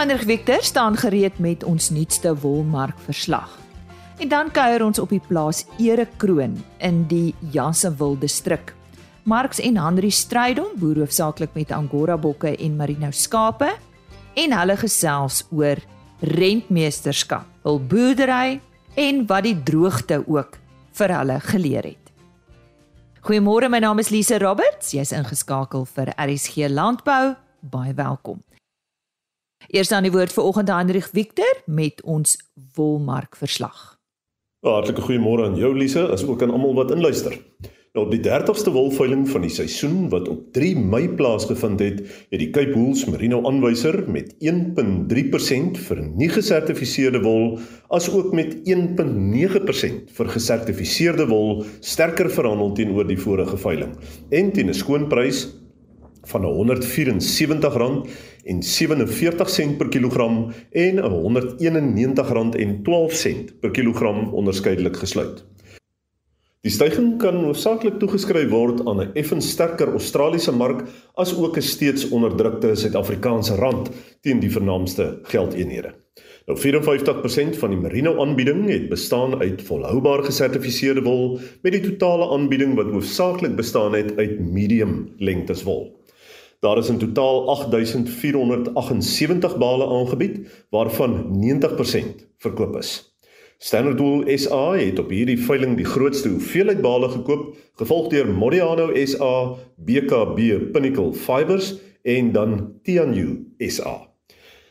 Heinrich Victor staan gereed met ons nuutste wolmark verslag. En dan kuier ons op die plaas Erekroon in die Jassewil distrik. Marks en Henry Strydom boer hoofsaaklik met Angora bokke en merino skape en hulle gesels oor rentmeesterskap, hul boerdery en wat die droogte ook vir hulle geleer het. Goeiemôre, my naam is Lise Roberts. Jy's ingeskakel vir RSG Landbou. Baie welkom. Eers dan die woord vir oggend aan Hendrik Victor met ons wolmark verslag. Hartlike goeiemôre aan jou Lise, as ook aan almal wat inluister. Nou op die 30ste wolveiling van die seisoen wat op 3 Mei plaasgevind het, het die Cape Wool Merino aanwyser met 1.3% vir nie gesertifiseerde wol as ook met 1.9% vir gesertifiseerde wol sterker verhandel teenoor die vorige veiling en teen 'n skoonprys van R174 en 47 sent per kilogram en R191.12 per kilogram onderskeidelik gesluit. Die stygings kan hoofsaaklik toegeskryf word aan 'n effens sterker Australiese mark as ook 'n steeds onderdrukte Suid-Afrikaanse rand teen die vernaamste geldeenhede. Nou 54% van die merino aanbieding het bestaan uit volhoubaar gesertifiseerde wol met die totale aanbieding wat hoofsaaklik bestaan het uit medium lengtes wol. Daar is in totaal 8478 bale aangebied waarvan 90% verkoop is. Standard Wool SA het op hierdie veiling die grootste hoeveelheid bale gekoop, gevolg deur Modiano SA, BKB Pinnacle Fibers en dan Tianyu SA.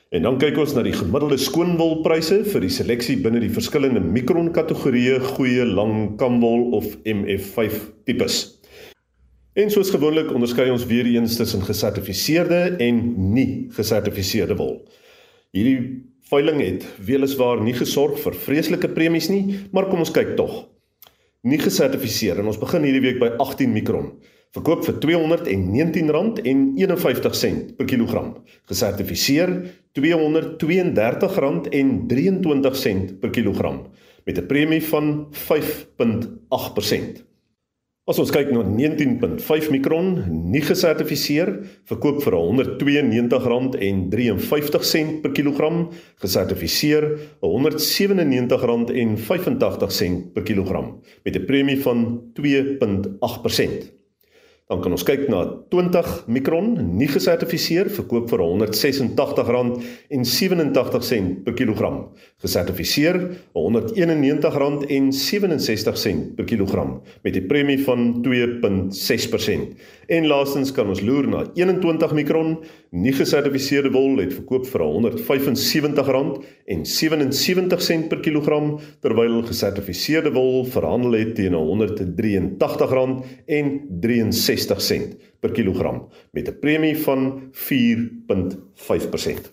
En dan kyk ons na die gemiddelde skoonwolpryse vir die seleksie binne die verskillende mikron kategorieë goeie lang kamwol of MF5 tipes. En soos gewoonlik onderskei ons weer eens tussen gesertifiseerde en nie gesertifiseerde wol. Hierdie Veiling het weliswaar nie gesorg vir vreeslike premies nie, maar kom ons kyk tog. Nie gesertifiseer en ons begin hierdie week by 18 mikron. Verkoop vir R219.51 per kilogram. Gesertifiseer R232.23 per kilogram met 'n premie van 5.8%. As ons kyk na 19.5 mikron, nie gesertifiseer, verkoop vir R192.53 per kilogram, gesertifiseer R197.85 per kilogram met 'n premie van 2.8%. Dan kan ons kyk na 20 mikron, nie gesertifiseer, verkoop vir R186.87 per kilogram. Gesertifiseer R191.67 per kilogram met 'n premie van 2.6%. En laastens kan ons loer na 21 mikron, nie gesertifiseerde wol het verkoop vir R175.77 per kilogram terwyl gesertifiseerde wol verhandel het teen R183.63 60 sent per kilogram met 'n premie van 4.5%.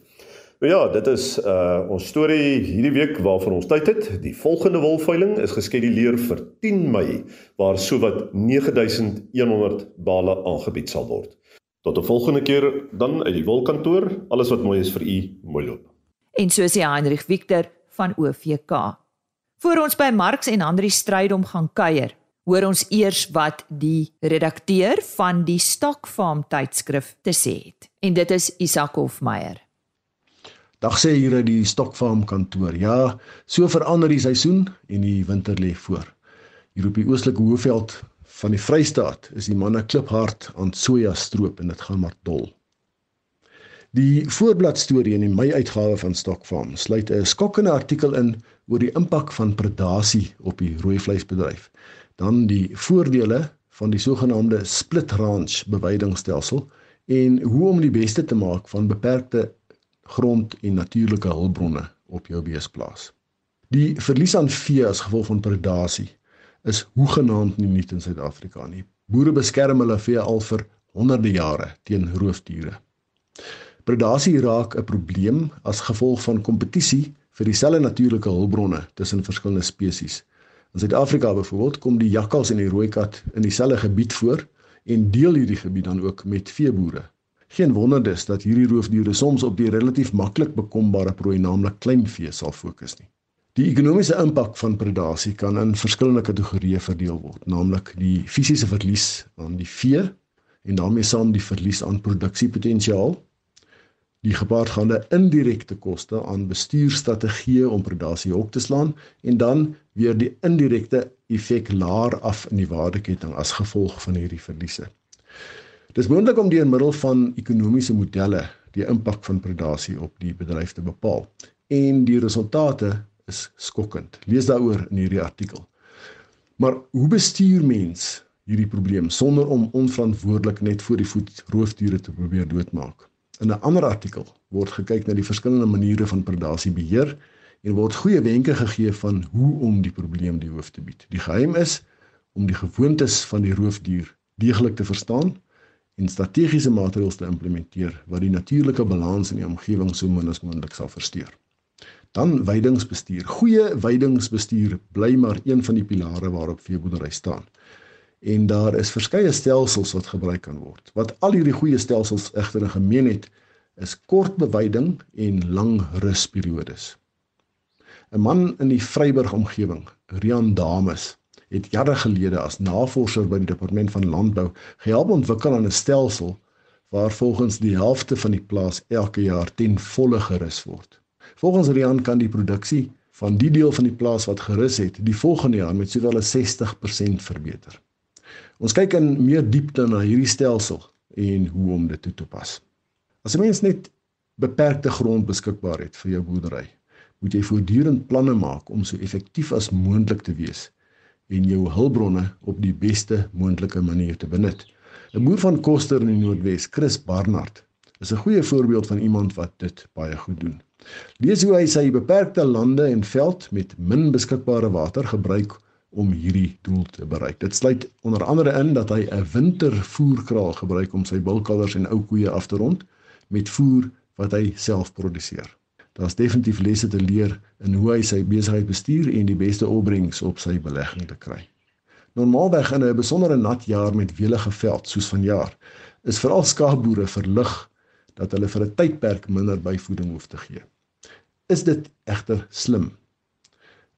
Nou ja, dit is uh ons storie hierdie week waarvan ons tyd het. Die volgende wolveiling is geskeduleer vir 10 Mei waar sowat 9100 bale aangebied sal word. Tot 'n volgende keer dan uit die wolkantoor. Alles wat mooi is vir u, mooi loop. En so sê Heinrich Victor van OVK. Voor ons by Marx en Andri stryd om gaan kuier hoor ons eers wat die redakteur van die Stock Farm tydskrif te sê het. En dit is Isak Hofmeyer. Dag sê hier uit die Stock Farm kantoor. Ja, so verander die seisoen en die winter lê voor. Hier op die oostelike hoofveld van die Vrystaat is die manne kliphard aan soja stroop en dit gaan maar dol. Die voorblad storie in die Mei uitgawe van Stock Farm sluit 'n skokkende artikel in oor die impak van predasie op die rooi vleisbedryf dan die voordele van die sogenaamde split ranch bewydingstelsel en hoe om die beste te maak van beperkte grond en natuurlike hulpbronne op jou beesplaas. Die verlies aan vee as gevolg van predasie is hoegenaamd nie nuut in Suid-Afrika nie. Boere beskerm hulle vee al vir honderde jare teen roofdiere. Predasie raak 'n probleem as gevolg van kompetisie vir dieselfde natuurlike hulpbronne tussen verskillende spesies In Suid-Afrika byvoorbeeld kom die jakkals en die rooi kat in dieselfde gebied voor en deel hierdie gebied dan ook met veeboere. Geen wonder dus dat hierdie roofdiere soms op die relatief maklik bekombare prooi naamlik kleinvee sal fokus nie. Die ekonomiese impak van predasie kan in verskillende kategorieë verdeel word, naamlik die fisiese verlies aan die vee en daarmee saam die verlies aan produksiepotensiaal, die gepaardgaande indirekte koste aan bestuurstrategieë om predasie op te slaan en dan weer die indirekte effek laer af in die waardeketting as gevolg van hierdie verliese. Dis moontlik om deur middel van ekonomiese modelle die impak van predasie op die bedryf te bepaal en die resultate is skokkend. Lees daaroor in hierdie artikel. Maar hoe bestuur mens hierdie probleem sonder om onverantwoordelik net voor die voet roofdiere te probeer doodmaak? In 'n ander artikel word gekyk na die verskillende maniere van predasie beheer en word goeie wenke gegee van hoe om die probleem die hoof te bied. Die geheim is om die gewoontes van die roofdier deeglik te verstaan en strategiese maatreëls te implementeer wat die natuurlike balans in die omgewing so min as moontlik sal versteur. Dan weidingsbestuur. Goeie weidingsbestuur bly maar een van die pilare waarop veeboerdery staan en daar is verskeie stelsels wat gebruik kan word. Wat al hierdie goeie stelsels egter gemeen het, is kort beweiding en lang rusperiodes. 'n Man in die Vryburg omgewing, Rian Dames, het jare gelede as navorser by die departement van landbou gehelp ontwikkel aan 'n stelsel waar volgens die helfte van die plaas elke jaar ten volle gerus word. Volgens Rian kan die produksie van die deel van die plaas wat gerus het, die volgende jaar met sowel as 60% verbeter. Ons kyk in meer diepte na hierdie stelsel en hoe om dit toe te pas. As 'n mens net beperkte grond beskikbaar het vir jou boerdery, moet jy voortdurend planne maak om so effektief as moontlik te wees en jou hulpbronne op die beste moontlike manier te benut. 'n Boer van Koster in die Noordwes, Chris Barnard, is 'n goeie voorbeeld van iemand wat dit baie goed doen. Lees hoe hy sy beperkte lande en veld met min beskikbare water gebruik om hierdie doel te bereik. Dit sluit onder andere in dat hy 'n wintervoerkraal gebruik om sy bulkalvers en ou koeie af te rond met voer wat hy self produseer. Daar's definitief lesse te leer in hoe hy sy besigheid bestuur en die beste opbrengs op sy belegging te kry. Normaalweg in 'n besondere nat jaar met welige veld soos vanjaar, is veral skaapboere verlig dat hulle vir 'n tydperk minder byvoeding hoef te gee. Is dit egter slim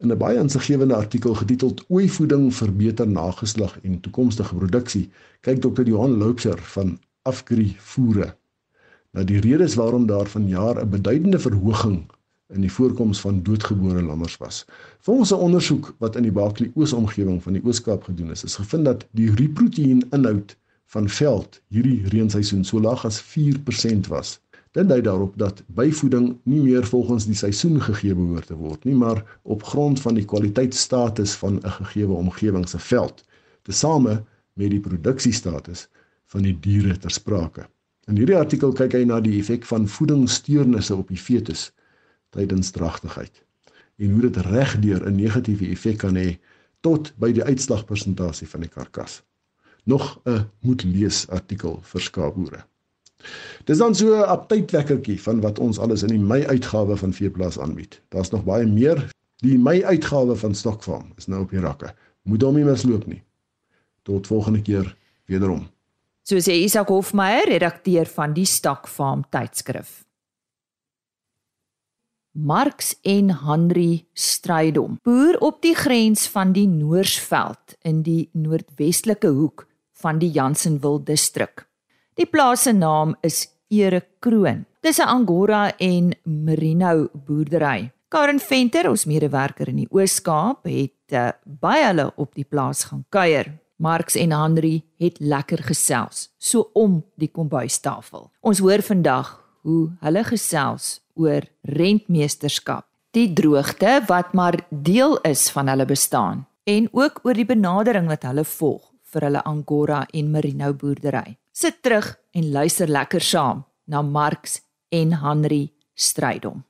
In 'n baie insiggewende artikel getiteld Ooivoeding vir beter nageslag en toekomstige produksie, kyk Dr. Johan Loubser van Afgri Voere na die redes waarom daar vanjaar 'n beduidende verhoging in die voorkoms van doodgebore lammers was. Volgens 'n ondersoek wat in die Bakli Oos-omgewing van die Oos-Kaap gedoen is, is gevind dat die riproteïen inhoud van veld hierdie reenseisoen so laag as 4% was. Dit dui daarop dat byvoeding nie meer volgens die seisoen gegee behoort te word nie, maar op grond van die kwaliteitsstatus van 'n gegeewe omgewing se veld, tesame met die produksiestatus van die diere ter sprake. In hierdie artikel kyk hy na die effek van voedingssteurnisse op die fetus tydens dragtigheid en hoe dit regdeur 'n negatiewe effek kan hê tot by die uitslagpersentasie van die karkas. Nog 'n moet lees artikel vir skaapboere. Dis dan so 'n updatewekkertjie van wat ons alles in die Mei uitgawe van Veeplaas aanbied. Daar's nog baie meer. Die Mei uitgawe van Stokfarm is nou op die rakke. Moet hom nie misloop nie. Tot volgende keer wederom. So sê Isak Hofmeyer, redakteur van die Stokfarm tydskrif. Marx en Henry Strydom, boer op die grens van die Noorsveld in die noordwestelike hoek van die Jansenwil distrik. Die plaas se naam is Erekroon. Dis 'n Angora en Merino boerdery. Karen Venter, ons medewerker in die Oos-Kaap, het uh, by hulle op die plaas gaan kuier. Marx en Henry het lekker gesels so om die kombuistafel. Ons hoor vandag hoe hulle gesels oor rentmeesterskap, die droogte wat maar deel is van hulle bestaan en ook oor die benadering wat hulle volg vir hulle Angora en Merino boerdery. Sit terug en luister lekker saam na Marx en Henry Strydom.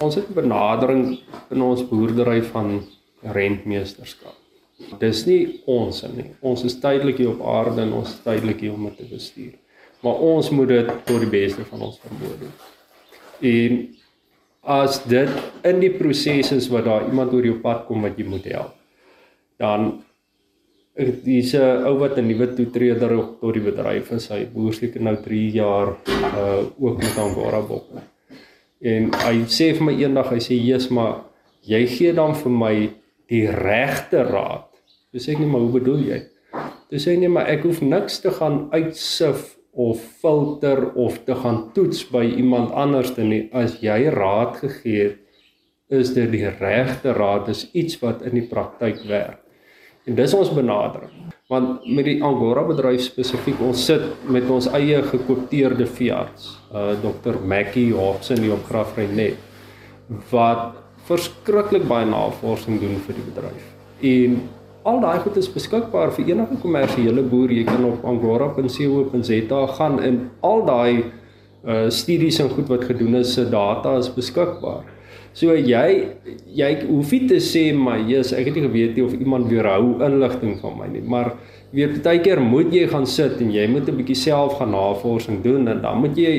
Ons het 'n benadering in ons boerdery van rentmeesterskap. Dis nie ons nie. Ons is tydelik hier op aarde en ons is tydelik hier om dit te bestuur. Maar ons moet dit tot die beste van ons vermoë doen. En as dit in die proses is wat daar iemand oor jou pad kom wat jy moet help, dan Dis 'n ou wat 'n nuwe toetreder op tot die bedryf is. Hy boer seker nou 3 jaar uh ook met Angora bokke. En hy sê vir my eendag, hy sê: "Jesus, maar jy gee dan vir my die regte raad." Dis sê ek nie, maar hoe bedoel jy? Dis sê nee, maar ek hoef niks te gaan uitsif of filter of te gaan toets by iemand anderste nie as jy raad gegee het is dit die regte raad is iets wat in die praktyk werk en dis ons benadering want met die Angora bedryf spesifiek ons sit met ons eie gekopteerde veearts uh Dr Mackie Hobson hier op Graafrenet wat verskriklik baie navorsing doen vir die bedryf en al daai goed is beskikbaar vir enige kommersiële boer. Jy kan op angora.co.za gaan en al daai uh studies en goed wat gedoen is, se data is beskikbaar. So jy jy hoef nie te sê maar jy's ek het nie geweet nie of iemand weerhou inligting van my nie, maar jy weet baie keer moet jy gaan sit en jy moet 'n bietjie self gaan navorsing doen en dan moet jy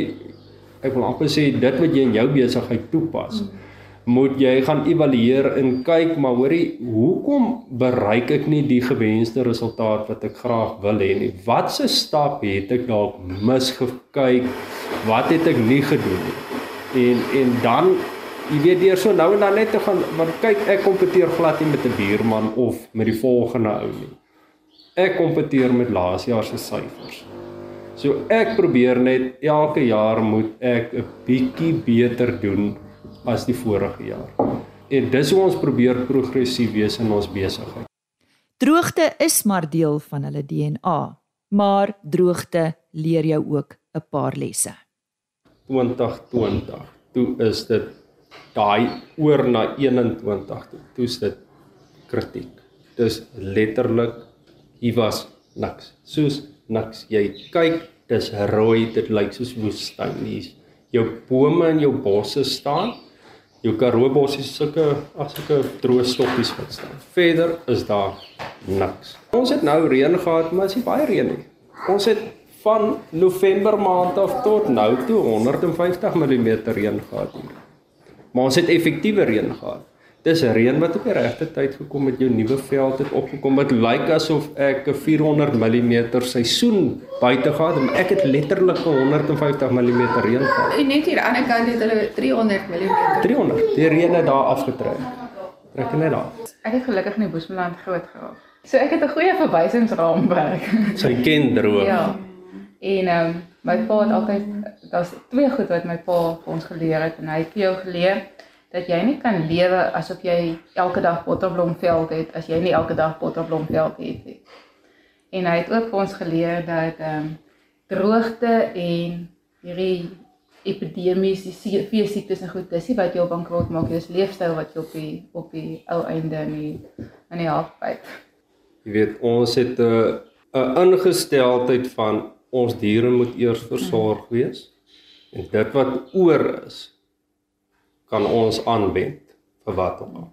ek wil amper sê dit wat jy in jou besigheid toepas. Mm. moet jy gaan evalueer en kyk maar hoorie hoekom bereik ek nie die gewenste resultaat wat ek graag wil hê nie? Watse stap het ek dalk misgekyk? Wat het ek nie gedoen nie? En en dan jy weet deur so nou en dan net te gaan want kyk ek kompeteer glad nie met 'n buurman of met die volgende ou nie ek kompeteer met laas jaar se syfers so ek probeer net elke jaar moet ek 'n bietjie beter doen as die vorige jaar. En dis hoe ons probeer progressief wees in ons besigheid. Droogte is maar deel van hulle DNA, maar droogte leer jou ook 'n paar lesse. 2020. Toe is dit daai oor na 21 toe. Toe's dit kritiek. Dis letterlik hier was niks. Soos niks. Jy kyk, dis rooi, dit lyk soos woestyn. Hier's jou bome en jou bosse staan jou Karoo bossies sulke ag sulke droë stokkies wat staan. Verder is daar niks. Ons het nou reën gehad, maar is nie baie reën nie. Ons het van November maand af tot nou toe 150 mm reën gehad hier. Maar ons het effektiewe reën gehad. Dis reën wat op die regte tyd gekom het, jou nuwe veld het opgekom. Dit lyk asof ek 'n 400 mm seisoen buite gehad het, maar ek het letterlik 150 mm reën gehad. En net hier aan die ander kant het hulle 300 mm. 300. Die reën het daar afgetrek. Trek net daar. Ek het gelukkig in die Bosmanland groot geraak. So ek het 'n goeie verwysingsraamwerk. Sy ken droog. Ja. En ehm um, my pa het altyd daar's twee goed wat my pa vir ons geleer het en hy het vir jou geleer dat jy nie kan lewe asof jy elke dag botterblomveld het as jy nie elke dag botterblomveld het nie. En hy het ook vir ons geleer dat ehm um, droogte en hierdie epidemies, die feesiektes en goed, dis nie wat jou bankrot maak, dis leefstyl wat jou op die op die ou einde in die in die halfpad. Jy weet, ons het 'n 'n ingesteldheid van ons diere moet eers versorg wees. En dit wat oor is, kan ons aanwend vir wat ook al.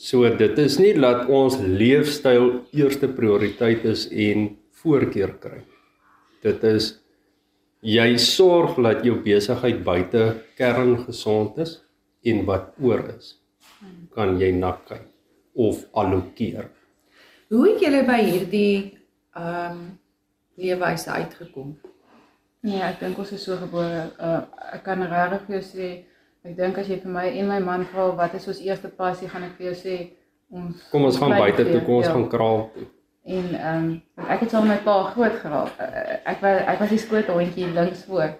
So dit is nie dat ons leefstyl eerste prioriteit is en voorkeur kry. Dit is jy sorg dat jou besigheid buite kern gesond is en wat oor is kan jy na kyk of allokeer. Hoe het julle by hierdie ehm um, leefwyse uitgekom? Nee, ek dink ons is so gebore. Uh, ek kan regtig vir jou sê Ek dink as jy vir my en my man vra wat is ons eerste passie, gaan ek vir jou sê ons Kom ons gaan buite toe, kom ons ja. gaan kraal toe. En ehm um, ek het saam met my pa groot geraak. Eh, ek was ek was die skoot hondjie links voor.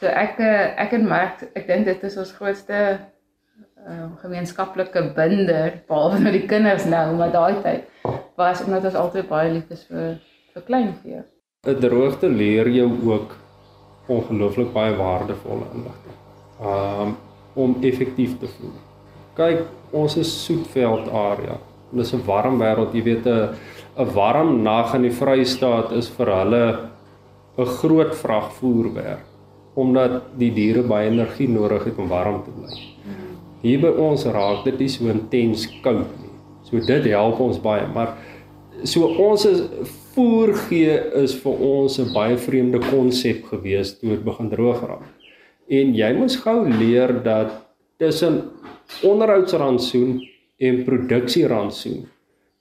So ek eh, ek en Mark, ek dink dit is ons grootste uh, gemeenskaplike binder behalwe nou die kinders nou, maar daai tyd was omdat ons altyd baie lief is vir vir kleinvee. 'n Droogte leer jou ook ongelooflik baie waardevolle inligting. Um, om effektief te voer. Kyk, ons is soetveld area. Dit is 'n warm wêreld, jy weet 'n 'n warm nag in die Vrystaat is vir hulle 'n groot vragvoerwerk omdat die diere baie energie nodig het om warm te bly. Hier by ons raak dit nie so intens koud nie. So dit help ons baie, maar so ons is voer gee is vir ons 'n baie vreemde konsep gewees toe dit begin droog raak. En jy moet gou leer dat tussen onderhoudsrantsoen en produksierantsoen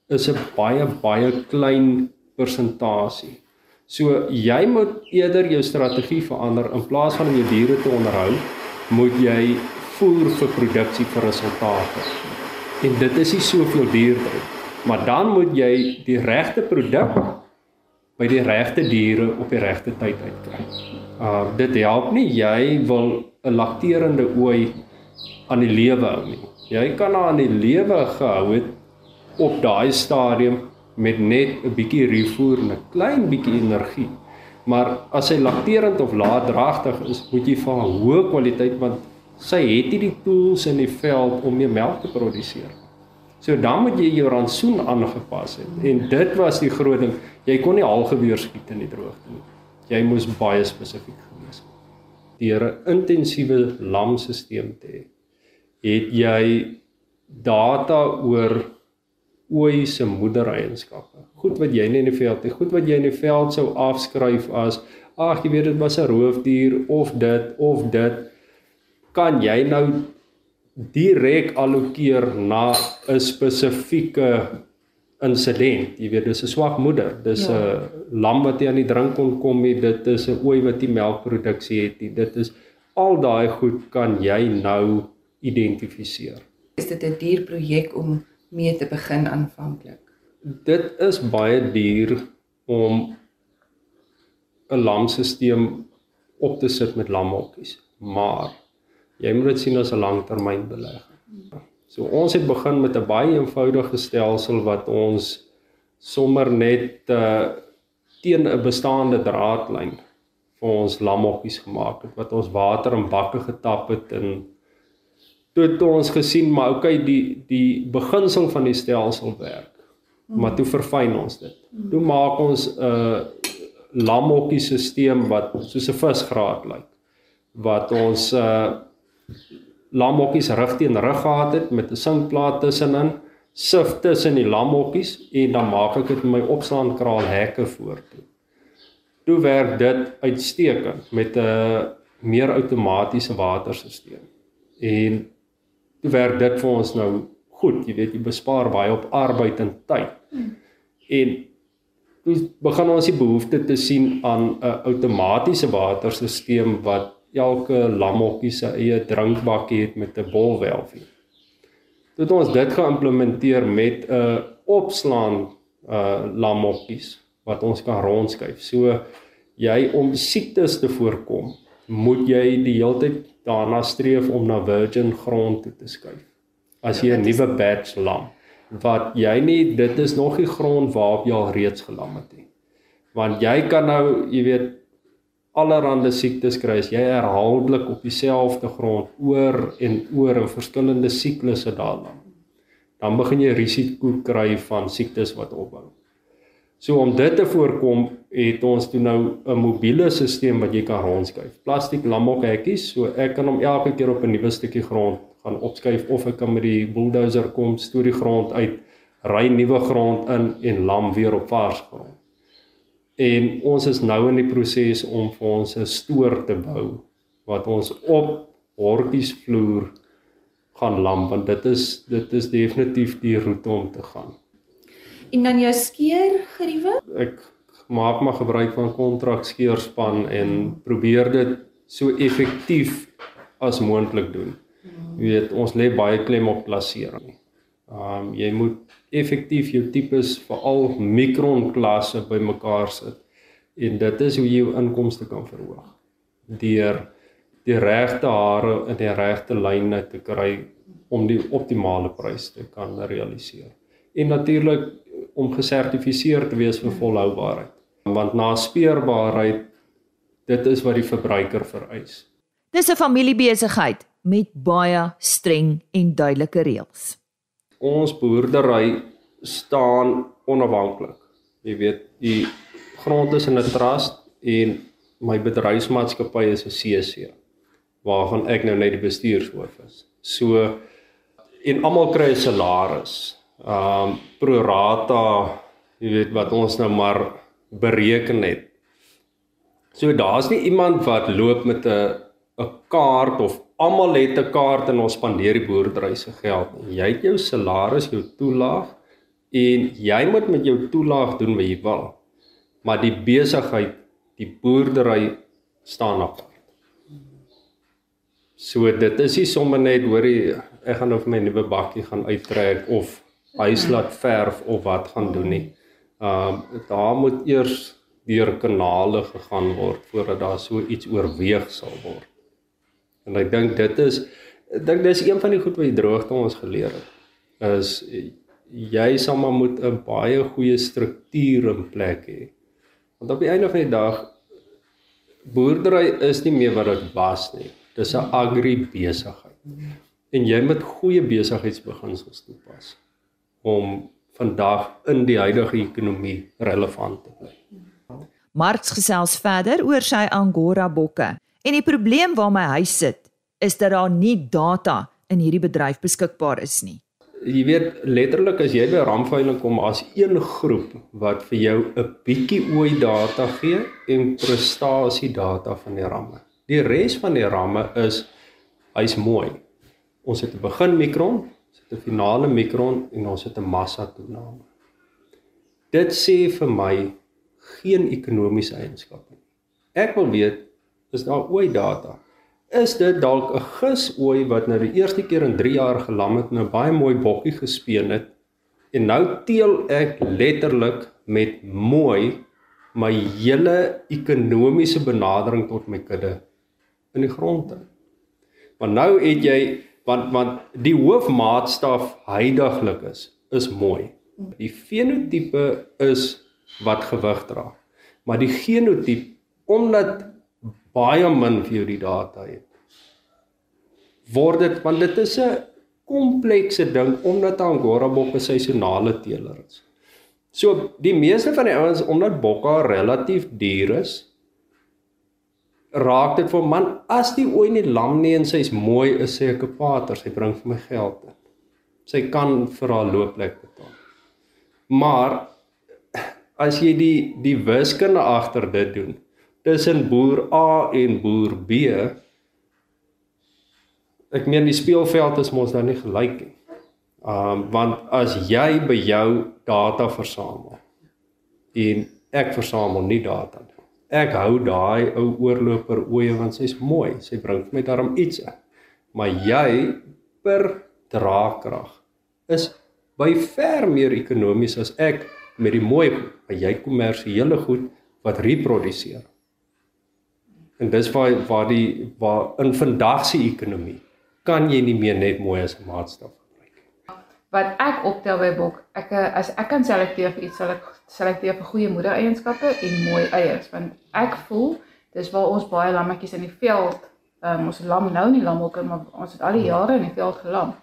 is 'n baie baie klein persentasie. So jy moet eerder jou strategie verander in plaas van om jou diere te onderhou, moet jy voer vir produksie vir resultate. En dit is nie soveel duurder nie. Maar dan moet jy die regte produk by die regte diere op die regte tyd uitkry. Uh dit help nie jy wil 'n lakterende ooi aan die lewe hou nie. Jy kan haar aan die lewe gehou het op daai stadium met net 'n bietjie refoer en 'n klein bietjie energie. Maar as hy lakterend of laatdragtig is, moet jy vir haar hoë kwaliteit want sy het nie die tools in die veld om meer melk te produseer. So dan moet jy jou rantsoen aangepas het. En dit was die groot ding. Jy kon nie algeweer skiet in die droogte nie. Jy moes baie spesifiek gewees het. Deur 'n intensiewe lamstelsel te hê, het jy data oor ooi se moedereienskappe. Goed wat jy nie in die veld het, goed wat jy in die veld sou afskryf as ag jy weet dit was 'n roofdier of dit of dit kan jy nou direk allokeer na 'n spesifieke insident. Jy weet dis 'n swak moeder. Dis 'n ja. lam wat nie aan die drink kon kom nie. Dit is 'n ooi wat nie melkproduksie het nie. Dit is al daai goed kan jy nou identifiseer. Is dit 'n dierprojek om mee te begin aanvanklik? Dit is baie duur om 'n lamstelsel op te sit met lamhokkies, maar jy moet dit sien as 'n langtermynbelegging. So ons het begin met 'n baie eenvoudige stelsel wat ons sommer net uh, teen 'n bestaande draadlyn vir ons lamhokkies gemaak het wat ons water in bakke getap het en toe het ons gesien maar okay die die beginsel van die stelsel werk. Maar toe verfyn ons dit. Toe maak ons 'n uh, lamhokkie stelsel wat soos 'n visgraat lyk. Wat ons uh lamhokkies reg teen rug gehad het met 'n sinkplaat tussenin, sif tussen die lamhokkies en dan maak ek dit met my opslaankraal hekke voortoe. Toe werk dit uitstekend met 'n meer outomatiese waterstelsel. En toe werk dit vir ons nou goed, jy weet jy bespaar baie op arbeid en tyd. En toe begin ons die behoefte te sien aan 'n outomatiese waterstelsel wat elke lamhokkie se eie drinkbakkie het met 'n bolwelfie. Toe het ons dit geïmplementeer met 'n opslaan uh lamhokkies wat ons kan rondskuif. So jy om siektes te voorkom, moet jy die hele tyd daarna streef om na virgin grond toe te skuif. As jy 'n nuwe batch lam wat jy nie dit is nog die grond waarop jy al reeds gelam het nie. Want jy kan nou, jy weet, allerlei siektes kry as jy herhaaldelik op dieselfde grond oor en oor in verskillende siklusse daar lam. Dan begin jy risiko kry van siektes wat opbou. So om dit te voorkom, het ons toe nou 'n mobiele stelsel wat jy kan rondskuif. Plastiek lamhokhekkies, so ek kan hom elke keer op 'n nuwe stukkie grond gaan opskuif of ek kan met die bulldozer kom, stoor die grond uit, ry nuwe grond in en lam weer op vars grond. En ons is nou in die proses om vir ons 'n stoor te bou wat ons op hortjies vloer gaan lam want dit is dit is definitief die roete om te gaan en dan jou skeer geriewe? Ek maak maar gebruik van kontrak skeerspan en probeer dit so effektief as moontlik doen. Jy weet, ons lê baie klem op plasering. Ehm um, jy moet effektief jou tipes veral mikron klasse bymekaar sit en dit is hoe jy jou inkomste kan verhoog. Deur die regte hare in die regte lyne te kry om die optimale prys te kan realiseer. En natuurlik om gesertifiseer te wees vir volhoubaarheid. Want na speurbaarheid dit is wat die verbruiker vereis. Dis 'n familiebesigheid met baie streng en duidelike reëls. Ons boerdery staan onafhanklik. Jy weet, die grond is in 'n trust en my bedryfsmaatskappy is 'n CC waarvan ek nou net die bestuurshoof is. So en almal kry 'n salaris um pro rata, jy weet wat ons nou maar bereken het. So daar's nie iemand wat loop met 'n 'n kaart of almal het 'n kaart en ons spandeer die boerdery se geld. Jy het jou salaris, jou toelaag en jy moet met jou toelaag doen wat jy wil. Maar die besigheid, die boerdery staan apart. So dit is nie sommer net hoorie ek gaan nou vir my nuwe bakkie gaan uittrek of huis laat verf of wat gaan doen nie. Ehm uh, daar moet eers deur kanale gegaan word voordat daar so iets oorweeg sal word. En ek dink dit is ek dink dis een van die goed wat die droogte ons geleer het. Is jy sal maar moet 'n baie goeie struktuur in plek hê. Want op die einde van die dag boerdery is nie meer wat dit was nie. Dis 'n agribesigheid. En jy moet goeie besigheidsbeginsels toepas om vandag in die huidige ekonomie relevant te bly. Marx gesels verder oor sy Angora bokke. En die probleem waarmee hy sit, is dat daar nie data in hierdie bedryf beskikbaar is nie. Jy weet letterlik as jy by ramveiling kom as een groep wat vir jou 'n bietjie ooi data gee en prestasie data van die ramme. Die res van die ramme is hy's mooi. Ons het 'n begin mikron, ons het 'n finale mikron en ons het 'n massa toename. Dit sê vir my geen ekonomiese eienskappe nie. Ek wil weet is daar ooi data? Is dit dalk 'n gisooi wat nou die eerste keer in 3 jaar gelam het en 'n baie mooi bokkie gespeen het en nou teel ek letterlik met mooi my hele ekonomiese benadering tot my kudde in die grond in. Maar nou het jy want want die hoofmaatstaf heidaglik is is mooi. Die fenotipe is wat gewig dra. Maar die genotiep omdat baie min vir jou die data het. Word dit want dit is 'n komplekse ding omdat Angora bok 'n seisonale teeler is. So die meeste van die ouens omdat bokka relatief duur is, raak dit vir man as die ooi nie lam nie en sy's mooi is ek 'n pater, sy bring vir my geld in. Sy kan vir haar loopplek betaal. Maar as jy die die wiskunde agter dit doen tussen boer A en boer B ek meen die speelveld is mos nou nie gelyk nie. Um want as jy by jou data versamel en ek versamel nie data nie ek hou daai ou oorloper oeye want sy's mooi. Sy bring vir my daarom iets in. Maar jy per draagkrag is by ver meer ekonomies as ek met die mooi maar jy kommersiële goed wat reproduseer. En dis waar waar die waar in vandag se ekonomie kan jy nie meer net mooi as 'n maatstaf wat ek optel by bok, ek as ek kan selekteer vir iets, sal ek selekteer vir goeie moedereienskappe en mooi eiers, want ek voel dis waar ons baie lammetjies in die veld, um, ons lam nou nie lamhokke, maar ons het al die jare in die veld gelam.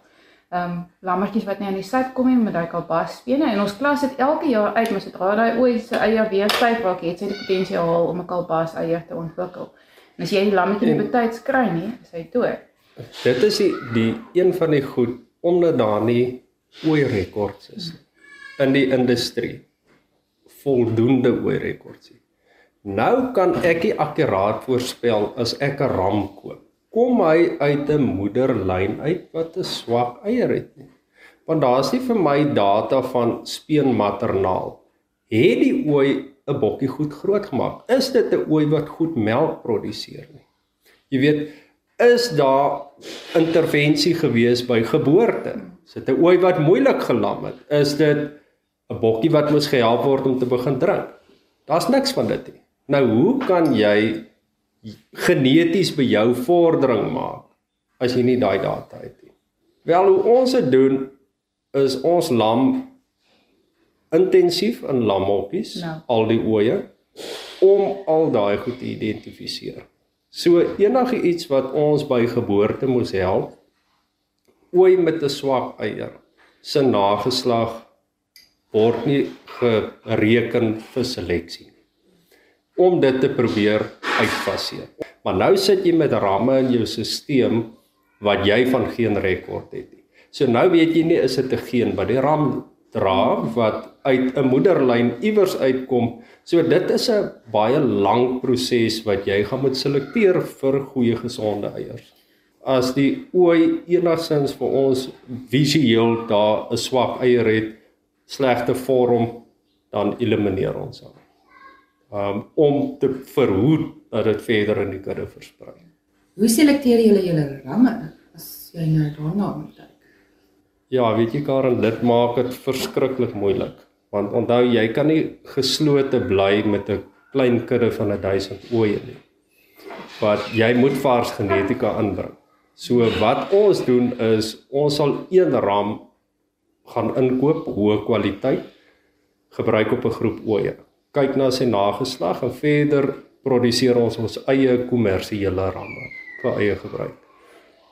Ehm um, lammetjies wat nie aan die sit kom nie met daai kalbasbene en ons klas het elke jaar uit, maar sodra daai ooi se eier weer styf raak, het sy die potensiaal om 'n kalbas eier te ontwikkel. En as jy die lammetjie nie betyds kry nie, is hy dood. Dit is die, die een van die goed omdat daar nie ooi rekords is in die industrie voldoende ooi rekords. Nou kan ek nie akkuraat voorspel as ek 'n ram koop. Kom hy uit 'n moederlyn uit wat 'n swak eier het nie. Want daar's nie vir my data van speen maternaal. Het die ooi 'n bokkie goed groot gemaak? Is dit 'n ooi wat goed melk produseer nie? Jy weet, is daar intervensie gewees by geboorte? Is dit 'n ooi wat moeilik gelam het? Is dit 'n bokkie wat moes gehelp word om te begin drink? Daar's niks van dit nie. Nou hoe kan jy geneties by jou vordering maak as jy nie daai data het nie? Wel hoe ons dit doen is ons lam intensief in lamhokkies no. al die ooe om al daai goed te identifiseer. So enige iets wat ons by geboorte moes help ooi met 'n swak eier se nageslag word nie gereken vir seleksie nie om dit te probeer uitfaseer. Maar nou sit jy met ramme in jou stelsel wat jy van geen rekord het nie. So nou weet jy nie is dit 'n geen wat die ram dra wat uit 'n moederlyn iewers uitkom. So dit is 'n baie lang proses wat jy gaan moet selekteer vir goeie gesonde eiers as die ooi enigsins vir ons visueel daar 'n swak eier het, slegte vorm, dan elimineer ons hom. Um om te verhoed dat dit verder in die kudde versprei. Hoe selekteer julle julle ramme as jy nou daarna moet kyk? Ja, weet jy Karen, dit maak dit verskriklik moeilik. Want onthou jy kan nie geslote bly met 'n klein kudde van 1000 ooe nie. Wat jy moet vars genetika inbring. So wat ons doen is ons sal een ram gaan inkoop hoë kwaliteit gebruik op 'n groep ooe. Kyk na sy nageslag en verder produseer ons ons eie kommersiële ramme vir eie gebruik.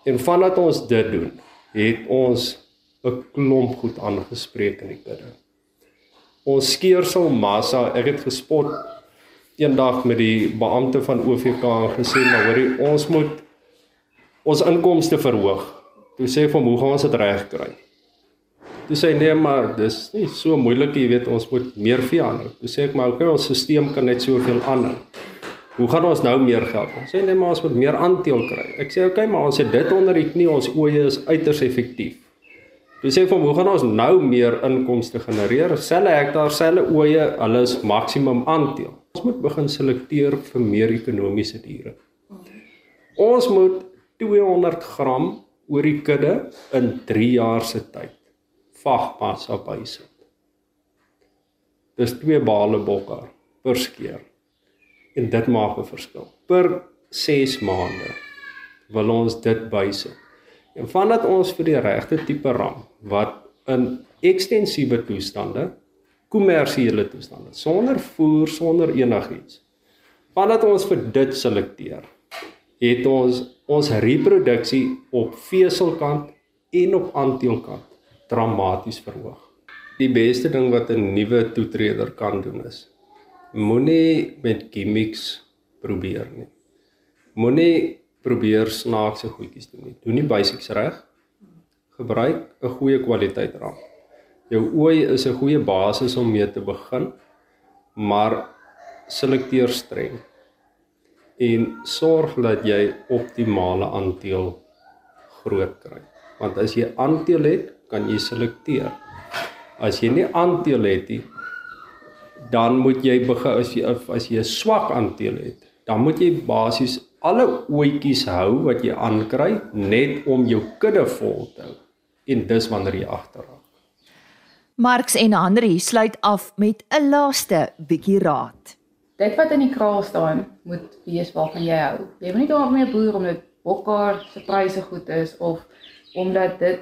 En vandat ons dit doen, het ons 'n klomp goed aangespreek in die kudde. Ons skeersel massa, ek het gespot eendag met die beampte van OVK en gesê maar hoorie, ons moet ons inkomste verhoog. Toe sê ek vir hom, hoe gaan ons dit regkry? Toe sê nee, maar dis nie so moeilik, jy weet, ons moet meer vee aanhou. Toe sê ek maar okay, ons stelsel kan net soveel aanhou. Hoe gaan ons nou meer geld? Ons sê nee, maar ons moet meer aandeel kry. Ek sê okay, maar ons het dit onder die knie, ons oeye is uiters effektief. Toe sê ek hom, hoe gaan ons nou meer inkomste genereer? Selle hektaar, selle oeye, hulle is maksimum aandeel. Ons moet begin selekteer vir meer ekonomiese diere. Ons moet 200 gram oor die kudde in 3 jaar se tyd vagmassa bysit. Dis twee bale bokke per skeer en dit maak 'n verskil. Per 6 maande wil ons dit bysit. En vandat ons vir die regte tipe ram wat in ekstensiewe toestande, kommersiële toestande, sonder voer, sonder enigiets. Vandat ons vir dit selekteer, het ons ons reproduksie op veselkant en op aanteelkant dramaties verhoog. Die beste ding wat 'n nuwe toetreder kan doen is moenie met gimmicks probeer nie. Moenie probeer snaakse goedjies doen nie. Doen die basics reg. Gebruik 'n goeie kwaliteit ram. Jou ooi is 'n goeie basis om mee te begin, maar selekteer streng. En sorg dat jy optimale aandeel groot kry. Want as jy aandeel het, kan jy selekteer. As jy nie aandeel het nie, dan moet jy begin as jy as jy 'n swak aandeel het, dan moet jy basies alle ooitjies hou wat jy aankry net om jou kudde vol te hou. En dis wanneer jy agterraak. Marx en Henry sluit af met 'n laaste bietjie raad. Dit wat in die kraal staan, moet wees waarvan jy hou. Jy moet nie daarmee boer omdat bokkar se pryse goed is of omdat dit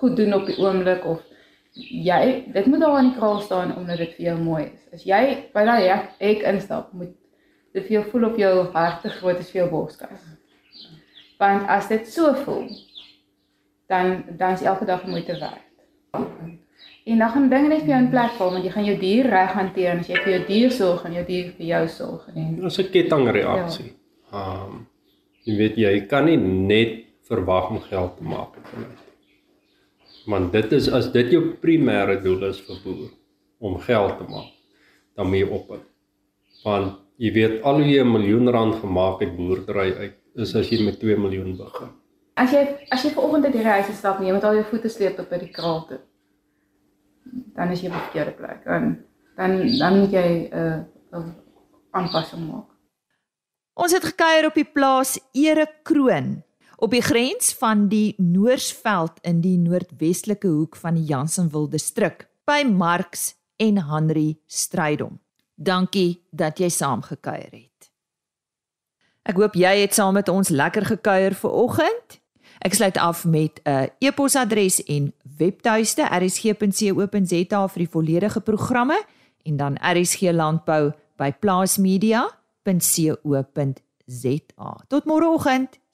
goed doen op die oomblik of jy dit moet daar in die kraal staan omdat dit vir jou mooi is. As jy by daai ek instap, moet dit vir jou voel op jou hart te groot as vir jou borskas. Want as dit so voel, dan dan is elke dag moeite werd. En dan gaan dinge net vir jou in plek val want jy gaan jou dier reg hanteer en as jy vir jou dier sorg en jou dier vir jou sorg en is 'n kettingreaksie. Ja. Ehm um, jy weet jy kan nie net verwag om geld te maak van dit want dit is as dit jou primêre doel is vir boer om geld te maak dan moet jy op het. want jy weet al hoe jy 'n miljoen rand gemaak het boerdery uit is as jy met 2 miljoen begin. As jy as jy vanoggend uit die reis stap nie met al jou voete sleep op by die kraal toe. Dan is jy op 'n verkeerde plek. En dan dan moet jy 'n uh, 'n aanpassing maak. Ons het gekuier op die plaas Ere Kroon op die grens van die Noorsveld in die noordwestelike hoek van die Jansenwil distrik by Marx en Henry Strydom. Dankie dat jy saamgekuier het. Ek hoop jy het saam met ons lekker gekuier vir oggend. Ek sluit af met 'n e-posadres en webtuiste rsg.co.za vir die volledige programme en dan rsg landbou by plaasmedia.co.za. Tot môreoggend